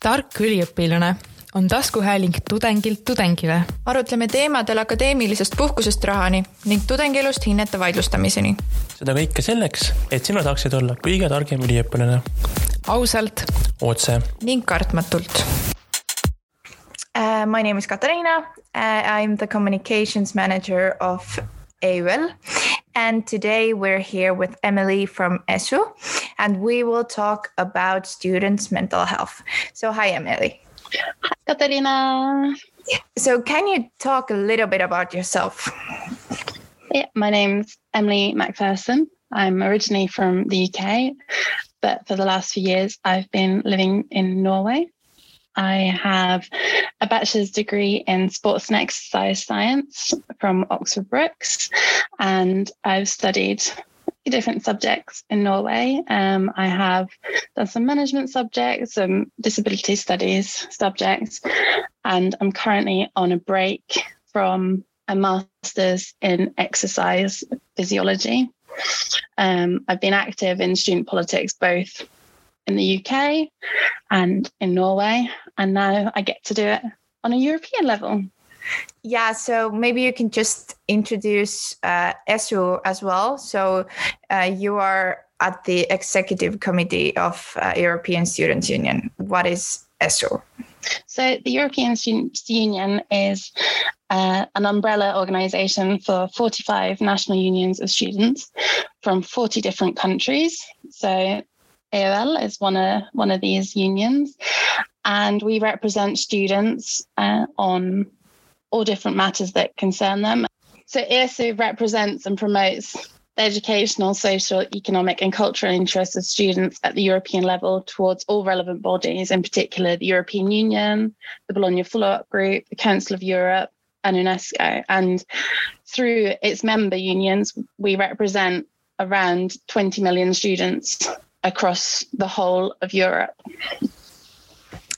tark üliõpilane on taskuhääling tudengilt tudengile. arutleme teemadel akadeemilisest puhkusest rahani ning tudengielust hinnete vaidlustamiseni. seda kõike selleks, et sina saaksid olla kõige targem üliõpilane. ausalt. otse. ning kartmatult uh,. My name is Katariina uh,. I am the communications manager of AUL. And today we're here with Emily from ESU, and we will talk about students' mental health. So, hi, Emily. Hi, Katariina. So, can you talk a little bit about yourself? Yeah, my name's Emily Macpherson. I'm originally from the UK, but for the last few years, I've been living in Norway. I have a bachelor's degree in sports and exercise science from Oxford Brookes, and I've studied different subjects in Norway. Um, I have done some management subjects, some disability studies subjects, and I'm currently on a break from a master's in exercise physiology. Um, I've been active in student politics both in the UK and in Norway, and now I get to do it on a European level. Yeah, so maybe you can just introduce uh, ESU as well. So uh, you are at the executive committee of uh, European Students Union. What is ESU? So the European Students Union is uh, an umbrella organisation for 45 national unions of students from 40 different countries. So AOL is one of one of these unions, and we represent students uh, on all different matters that concern them. So ESU represents and promotes the educational, social, economic, and cultural interests of students at the European level towards all relevant bodies, in particular the European Union, the Bologna Follow-up Group, the Council of Europe, and UNESCO. And through its member unions, we represent around 20 million students across the whole of Europe.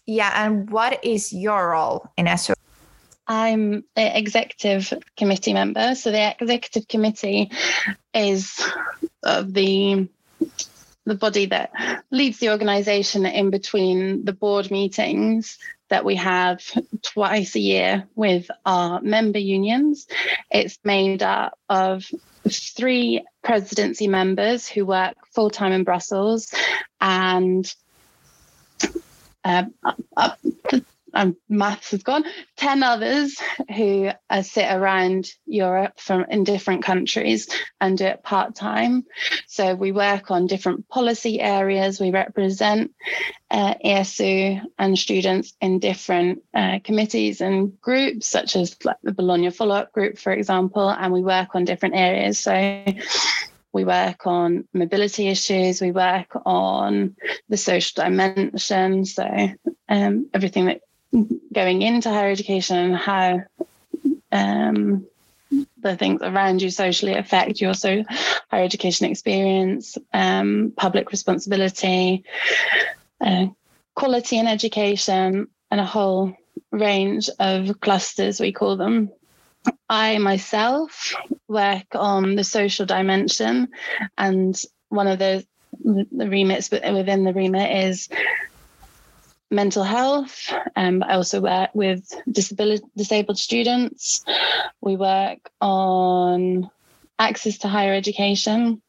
Yeah, and what is your role in ESU? I'm the executive committee member. So the executive committee is of the the body that leads the organization in between the board meetings that we have twice a year with our member unions. It's made up of three presidency members who work full time in Brussels and uh, um, maths has gone, 10 others who uh, sit around Europe from in different countries and do it part time. So we work on different policy areas. We represent uh, ESU and students in different uh, committees and groups, such as like the Bologna follow up group, for example, and we work on different areas. So we work on mobility issues, we work on the social dimension, so um, everything that going into higher education and how um, the things around you socially affect your so higher education experience, um, public responsibility, uh, quality in education, and a whole range of clusters, we call them. I myself work on the social dimension, and one of the the remits within the remit is mental health. Um, I also work with disability, disabled students. We work on access to higher education.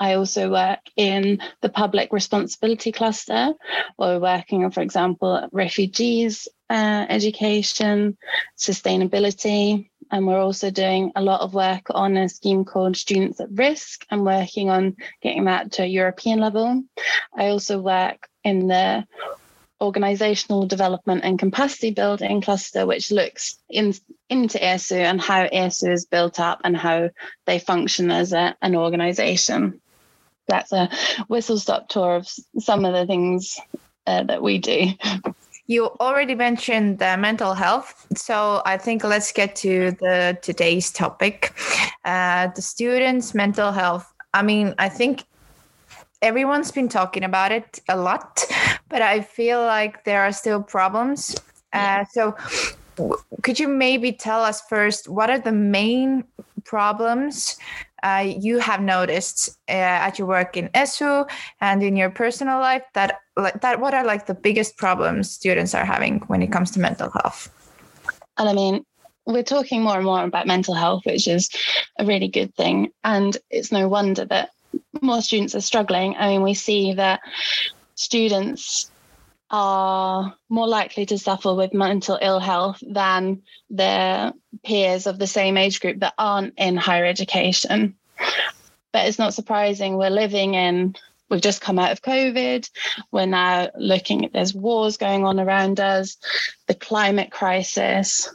I also work in the public responsibility cluster, where we're working on, for example, refugees uh, education, sustainability, and we're also doing a lot of work on a scheme called Students at Risk and working on getting that to a European level. I also work in the organizational development and capacity building cluster, which looks in, into ESU and how ESU is built up and how they function as a, an organization. That's a whistle stop tour of some of the things uh, that we do. You already mentioned uh, mental health, so I think let's get to the today's topic, uh, the students' mental health. I mean, I think everyone's been talking about it a lot, but I feel like there are still problems. Uh, so, could you maybe tell us first what are the main problems uh, you have noticed uh, at your work in ESU and in your personal life that like that what are like the biggest problems students are having when it comes to mental health? And i mean we're talking more and more about mental health which is a really good thing. And it's no wonder that more students are struggling. I mean we see that students are more likely to suffer with mental ill health than their peers of the same age group that aren't in higher education but it's not surprising we're living in we've just come out of COVID. We're now looking at there's wars going on around us, the climate crisis.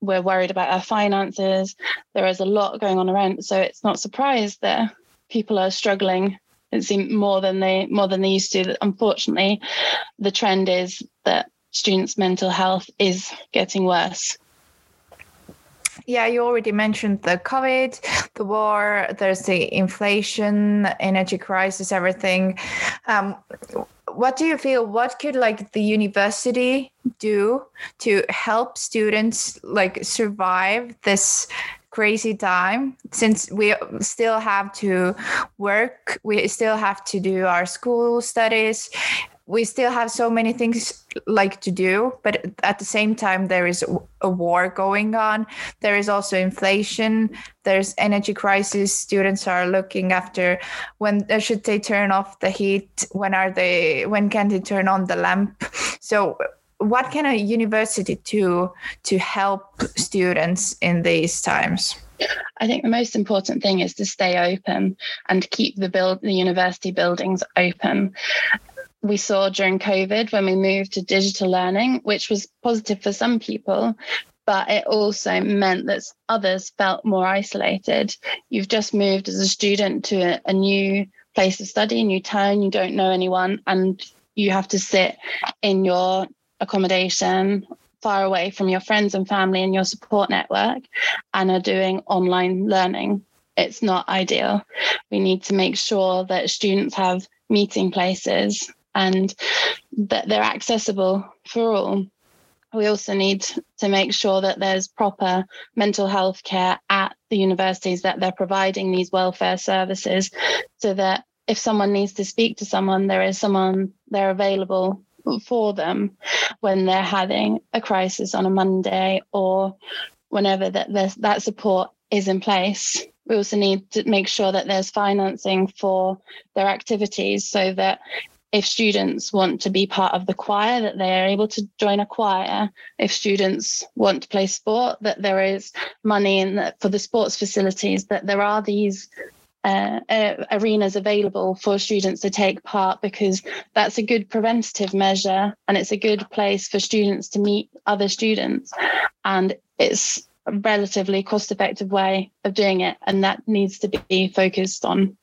We're worried about our finances. There is a lot going on around. So it's not surprised that people are struggling it seems more than they more than they used to. Unfortunately, the trend is that students' mental health is getting worse. Yeah, you already mentioned the COVID, the war, there's the inflation, energy crisis, everything. Um, what do you feel what could like the university do to help students like survive this crazy time since we still have to work we still have to do our school studies we still have so many things like to do but at the same time there is a war going on. There is also inflation. There's energy crisis. Students are looking after when should they turn off the heat? When are they when can they turn on the lamp? So what can a university do to help students in these times? I think the most important thing is to stay open and keep the build the university buildings open we saw during COVID when we moved to digital learning, which was positive for some people, but it also meant that others felt more isolated. You've just moved as a student to a, a new place of study, a new town, you don't know anyone, and you have to sit in your accommodation far away from your friends and family and your support network and are doing online learning. It's not ideal. We need to make sure that students have meeting places and that they're accessible for all. We also need to make sure that there's proper mental health care at the universities, that they're providing these welfare services so that if someone needs to speak to someone, there is someone there available for them when they're having a crisis on a Monday or whenever that that support is in place. We also need to make sure that there's financing for their activities so that if students want to be part of the choir, that they are able to join a choir. If students want to play sport, that there is money in the, for the sports facilities, that there are these uh, arenas available for students to take part because that's a good preventative measure and it's a good place for students to meet other students. And it's a relatively cost effective way of doing it. And that needs to be focused on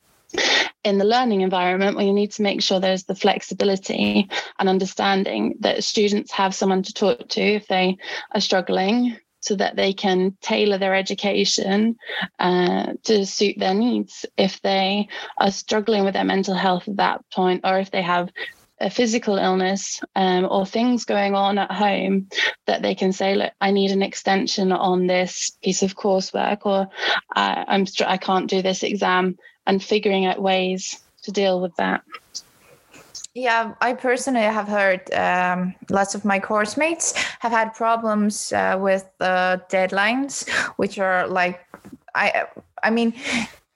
in the learning environment where you need to make sure there's the flexibility and understanding that students have someone to talk to if they are struggling so that they can tailor their education uh, to suit their needs. If they are struggling with their mental health at that point or if they have a physical illness um, or things going on at home that they can say, look, I need an extension on this piece of coursework, or I, I'm I can't do this exam and figuring out ways to deal with that. Yeah, I personally have heard um, lots of my course mates have had problems uh, with uh, deadlines, which are like, I, I mean,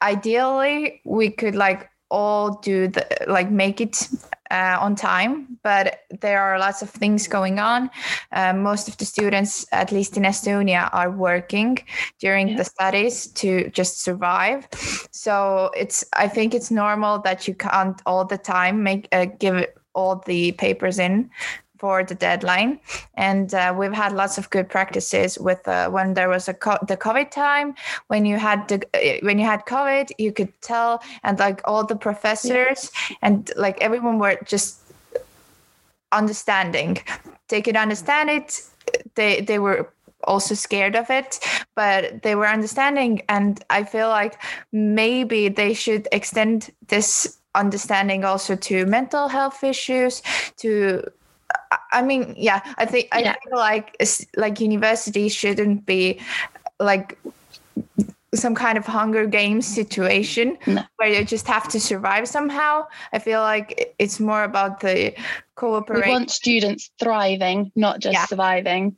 ideally we could like all do the like make it uh, on time, but there are lots of things going on. Uh, most of the students, at least in Estonia, are working during yeah. the studies to just survive. So it's I think it's normal that you can't all the time make uh, give all the papers in for the deadline. And uh, we've had lots of good practices with uh, when there was a co- the COVID time when you had the uh, when you had COVID, you could tell, and like all the professors and like everyone were just understanding. They could understand it. They they were also scared of it, but they were understanding. And I feel like maybe they should extend this understanding also to mental health issues, to I mean, yeah, I think I yeah. feel like like universities shouldn't be like some kind of Hunger Games situation No. where you just have to survive somehow. I feel like it's more about the We cooperation. want students thriving, not just Yeah. surviving.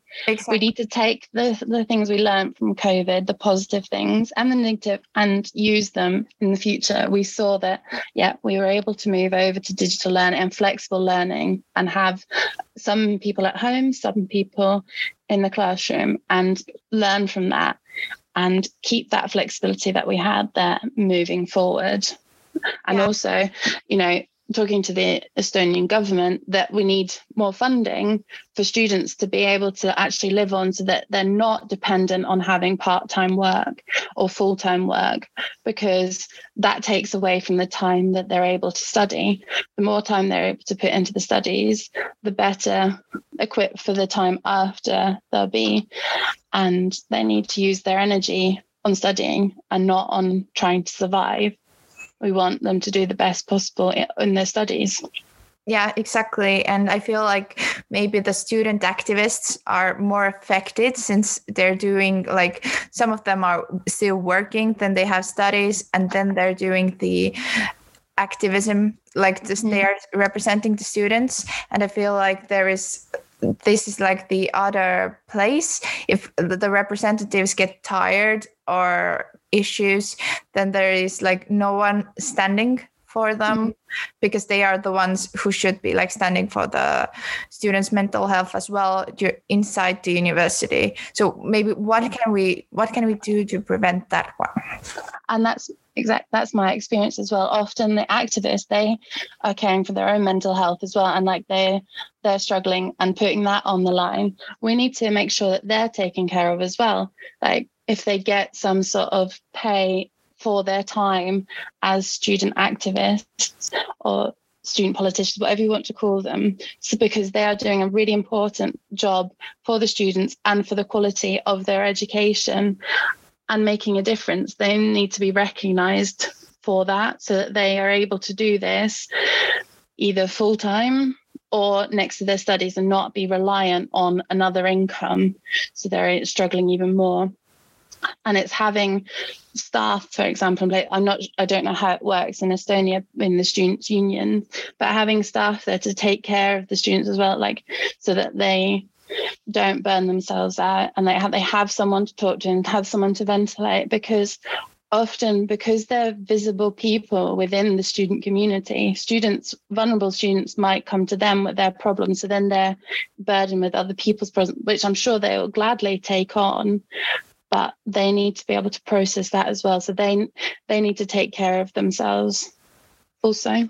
We need to take the, the things we learned from COVID, the positive things and the negative, and use them in the future. We saw that, yeah, we were able to move over to digital learning and flexible learning and have some people at home, some people in the classroom, and learn from that and keep that flexibility that we had there moving forward. And Yeah. also, you know, talking to the Estonian government that we need more funding for students to be able to actually live on so that they're not dependent on having part-time work or full-time work because that takes away from the time that they're able to study the more time they're able to put into the studies the better equipped for the time after they'll be and they need to use their energy on studying and not on trying to survive we want them to do the best possible in their studies Yeah, exactly. And I feel like maybe the student activists are more affected since they're doing like some of them are still working, then they have studies, and then they're doing the activism, like this, mm-hmm. they are representing the students. And I feel like there is this is like the other place. If the representatives get tired or issues, then there is like no one standing for them mm-hmm. because they are the ones who should be like standing for the students mental health as well inside the university. So maybe what can we what can we do to prevent that one? And that's exact that's my experience as well. Often the activists they are caring for their own mental health as well and like they they're struggling and putting that on the line. We need to make sure that they're taken care of as well. Like if they get some sort of pay for their time as student activists or student politicians, whatever you want to call them, so because they are doing a really important job for the students and for the quality of their education and making a difference. They need to be recognised for that so that they are able to do this either full time or next to their studies and not be reliant on another income. So they're struggling even more and it's having staff for example i'm not i don't know how it works in estonia in the students union but having staff there to take care of the students as well like so that they don't burn themselves out. And they have they have someone to talk to and have someone to ventilate because often because they're visible people within the student community students vulnerable students might come to them with their problems. So then they're burdened with other people's problems which i'm sure they will gladly take on but they need to be able to process that as well. So they they need to take care of themselves also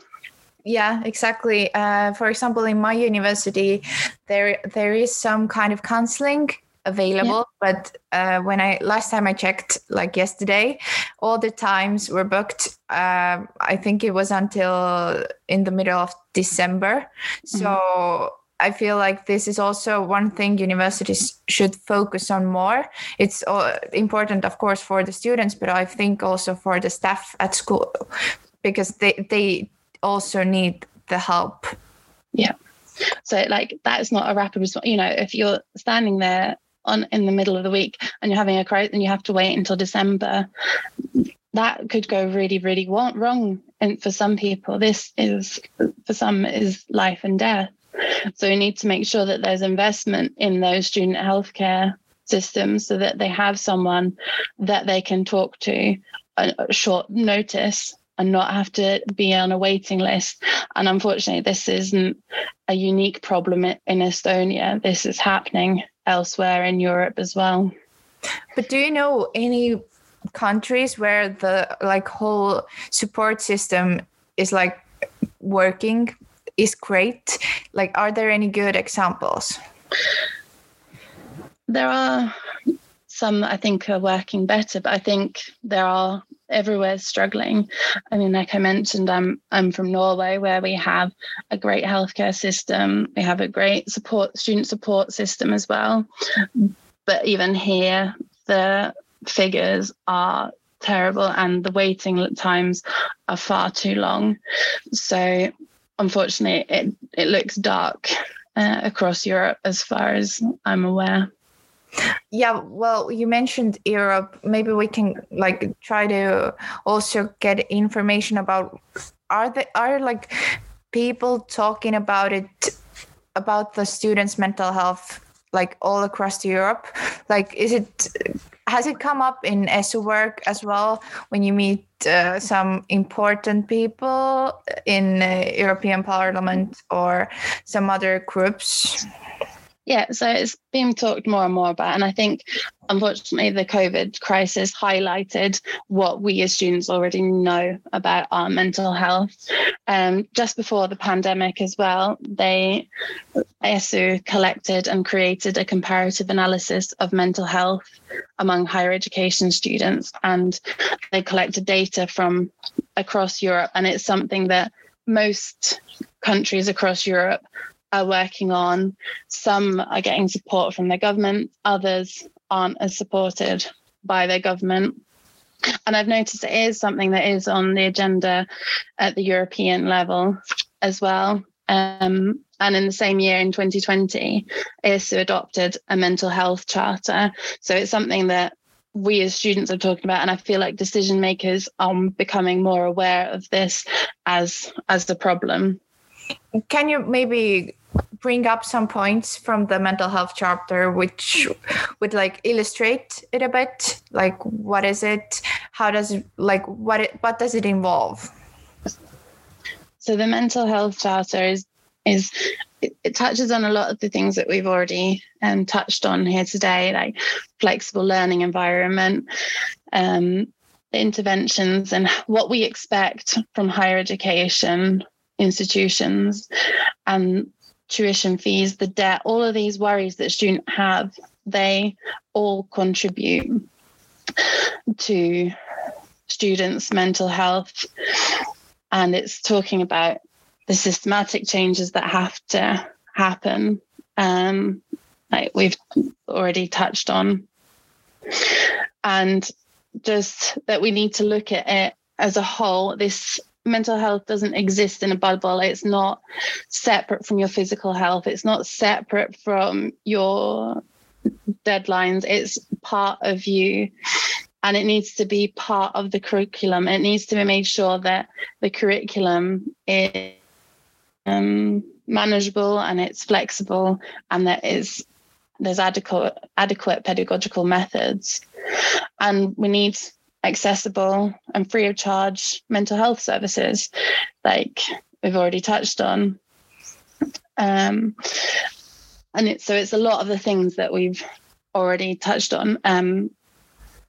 yeah exactly. Uh, for example in my university there there is some kind of counseling available but uh, when i last time i checked like yesterday all the times were booked uh, i think it was until in the middle of december. So I feel like this is also one thing universities should focus on more. It's important, of course, for the students, but I think also for the staff at school because they they also need the help. Yeah. So like that's not a rapid response. You know, if you're standing there on in the middle of the week and you're having a crisis and you have to wait until December, that could go really, really wrong. And for some people, this is for some is life and death. So we need to make sure that there's investment in those student healthcare systems so that they have someone that they can talk to at short notice and not have to be on a waiting list. And unfortunately, this isn't a unique problem in Estonia. This is happening elsewhere in Europe as well. But do you know any countries where the like whole support system is like working is great? Like, are there any good examples? There are some I think are working better, but I think there are everywhere struggling. I mean, like I mentioned, I'm I'm from Norway where we have a great healthcare system. We have a great support student support system as well. But even here, the figures are terrible and the waiting times are far too long. So unfortunately it, it looks dark uh, across Europe as far as I'm aware. Yeah, well, you mentioned Europe. Maybe we can like try to also get information about are there are like people talking about it about the students' mental health like all across Europe? Like, is it has it come up in ESU work as well when you meet uh, some important people in uh, European Parliament or some other groups? Yeah, so it's being talked more and more about. And I think, unfortunately, the COVID crisis highlighted what we as students already know about our mental health. Um, just before the pandemic, as well, they, ESU collected and created a comparative analysis of mental health among higher education students. And they collected data from across Europe. And it's something that most countries across Europe are working on. Some are getting support from their government, others aren't as supported by their government. And I've noticed it is something that is on the agenda at the European level as well. Um, and in the same year, in 2020, ESU adopted a mental health charter. So it's something that we as students are talking about, and I feel like decision makers are becoming more aware of this as as the problem. Can you maybe bring up some points from the mental health charter which would like illustrate it a bit. Like what is it? How does it like what it what does it involve? So the mental health charter is is it, it touches on a lot of the things that we've already um, touched on here today like flexible learning environment um, interventions and what we expect from higher education institutions and tuition fees, the debt, all of these worries that students have, they all contribute to students' mental health. And it's talking about the systematic changes that have to happen, um, like we've already touched on. And just that we need to look at it as a whole, this mental health doesn't exist in a bubble. It's not separate from your physical health. It's not separate from your deadlines. It's part of you. And it needs to be part of the curriculum. It needs to be made sure that the curriculum is um, manageable and it's flexible and that is there's adequate adequate pedagogical methods. And we need accessible and free of charge mental health services, like we've already touched on. Um, and it, so it's a lot of the things that we've already touched on. Um,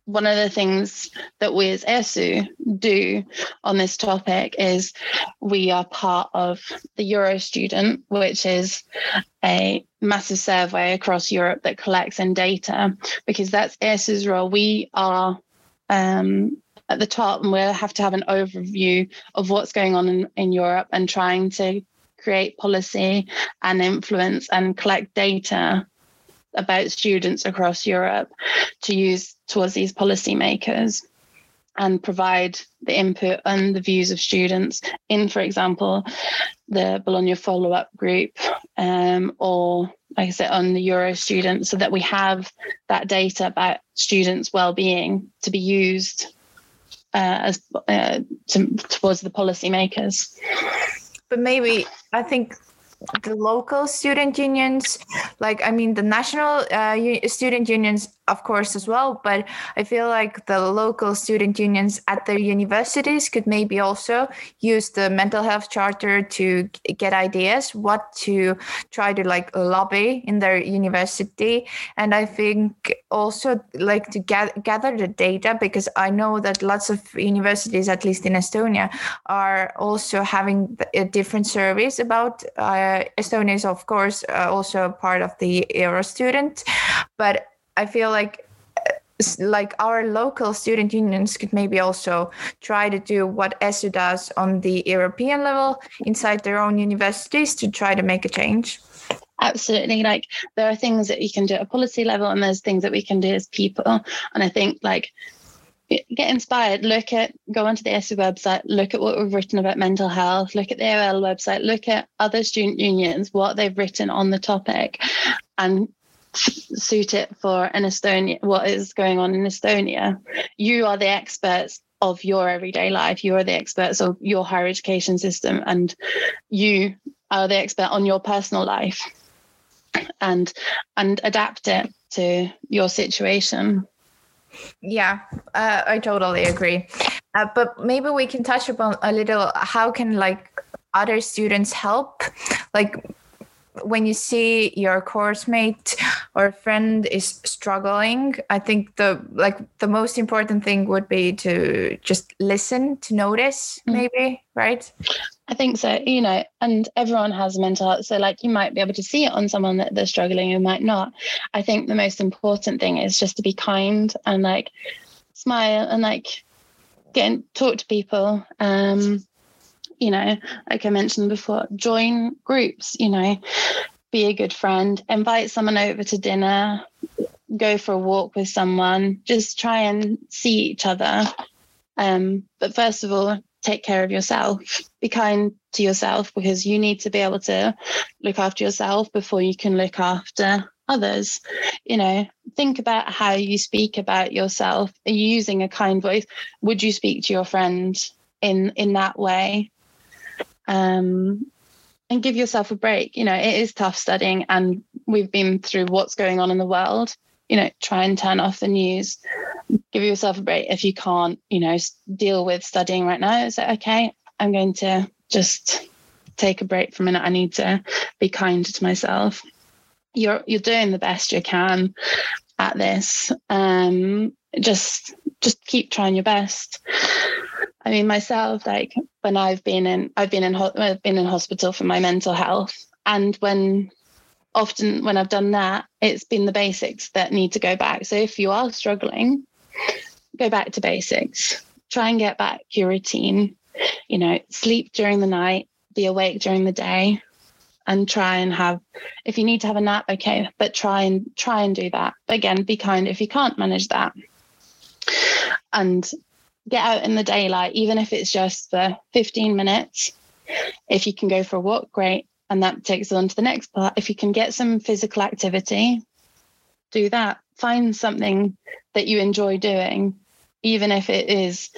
one of the things that we as ESU do on this topic is we are part of the Euro Student, which is a massive survey across Europe that collects in data because that's ESU's role. We are um, at the top, and we'll have to have an overview of what's going on in, in Europe and trying to create policy and influence and collect data about students across Europe to use towards these policymakers and provide the input and the views of students in, for example, the Bologna follow up group um, or like I said, on the Euro students so that we have that data about students' well-being to be used uh, as uh, to, towards the policymakers. But maybe I think the local student unions like i mean the national uh, student unions of course as well but i feel like the local student unions at their universities could maybe also use the mental health charter to get ideas what to try to like lobby in their university. And i think also like to get, gather the data because i know that lots of universities at least in estonia are also having a different surveys about uh, Estonia is, of course, uh, also part of the Euro student, but I feel like uh, like our local student unions could maybe also try to do what ESU does on the European level inside their own universities to try to make a change. Absolutely. Like there are things that you can do at a policy level and there's things that we can do as people. And I think like get inspired look at go onto the ESU website look at what we've written about mental health look at the AOL website look at other student unions what they've written on the topic and suit it for an Estonia, what is going on in Estonia. You are the experts of your everyday life. You are the experts of your higher education system, and you are the expert on your personal life and and adapt it to your situation yeah uh, i totally agree uh, but maybe we can touch upon a little how can like other students help like when you see your course mate or friend is struggling i think the like the most important thing would be to just listen to notice mm. maybe right i think so you know and everyone has mental health so like you might be able to see it on someone that they're struggling you might not i think the most important thing is just to be kind and like smile and like get and talk to people um you know, like I mentioned before, join groups, you know, be a good friend, invite someone over to dinner, go for a walk with someone, just try and see each other. Um, but first of all, take care of yourself. Be kind to yourself because you need to be able to look after yourself before you can look after others. You know, think about how you speak about yourself. Are you using a kind voice? Would you speak to your friend in in that way? Um, and give yourself a break. You know, it is tough studying, and we've been through what's going on in the world. You know, try and turn off the news. Give yourself a break if you can't. You know, deal with studying right now. Say, okay, I'm going to just take a break for a minute. I need to be kind to myself. You're you're doing the best you can at this. Um, just just keep trying your best. I mean, myself, like when I've been in, I've been in, I've been in hospital for my mental health, and when often when I've done that, it's been the basics that need to go back. So if you are struggling, go back to basics. Try and get back your routine. You know, sleep during the night, be awake during the day, and try and have. If you need to have a nap, okay, but try and try and do that. But again, be kind if you can't manage that. And get out in the daylight, even if it's just for 15 minutes. If you can go for a walk, great. And that takes us on to the next part. If you can get some physical activity, do that. Find something that you enjoy doing, even if it is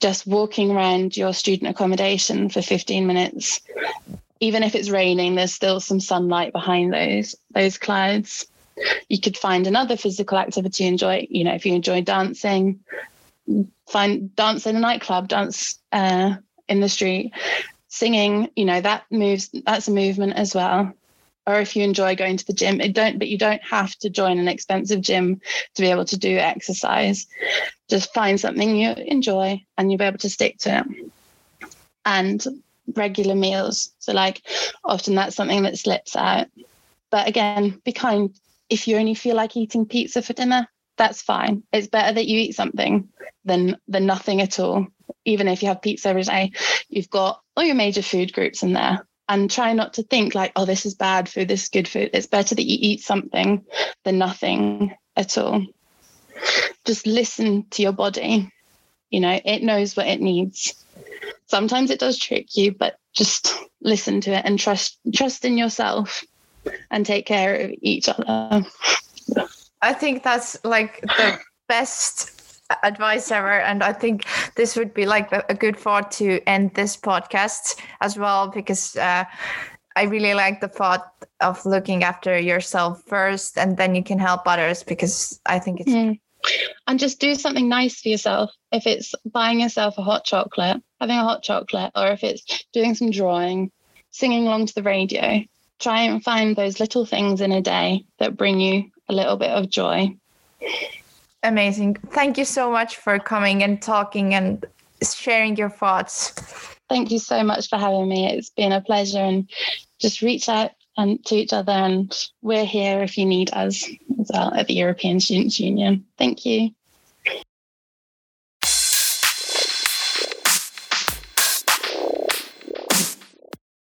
just walking around your student accommodation for 15 minutes. Even if it's raining, there's still some sunlight behind those those clouds. You could find another physical activity you enjoy. You know, if you enjoy dancing, find dance in a nightclub, dance uh, in the street, singing. You know that moves. That's a movement as well. Or if you enjoy going to the gym, it don't. But you don't have to join an expensive gym to be able to do exercise. Just find something you enjoy, and you'll be able to stick to it. And regular meals. So like often that's something that slips out. But again, be kind. If you only feel like eating pizza for dinner, that's fine. It's better that you eat something than than nothing at all. Even if you have pizza every day, you've got all your major food groups in there. And try not to think like, oh, this is bad food, this is good food. It's better that you eat something than nothing at all. Just listen to your body. You know, it knows what it needs. Sometimes it does trick you, but just listen to it and trust trust in yourself and take care of each other. I think that's like the best advice ever and i think this would be like a good thought to end this podcast as well because uh, i really like the thought of looking after yourself first and then you can help others because i think it's mm. and just do something nice for yourself if it's buying yourself a hot chocolate having a hot chocolate or if it's doing some drawing singing along to the radio try and find those little things in a day that bring you a little bit of joy. Amazing. Thank you so much for coming and talking and sharing your thoughts. Thank you so much for having me. It's been a pleasure and just reach out and to each other and we're here if you need us as well at the European Students Union. Thank you.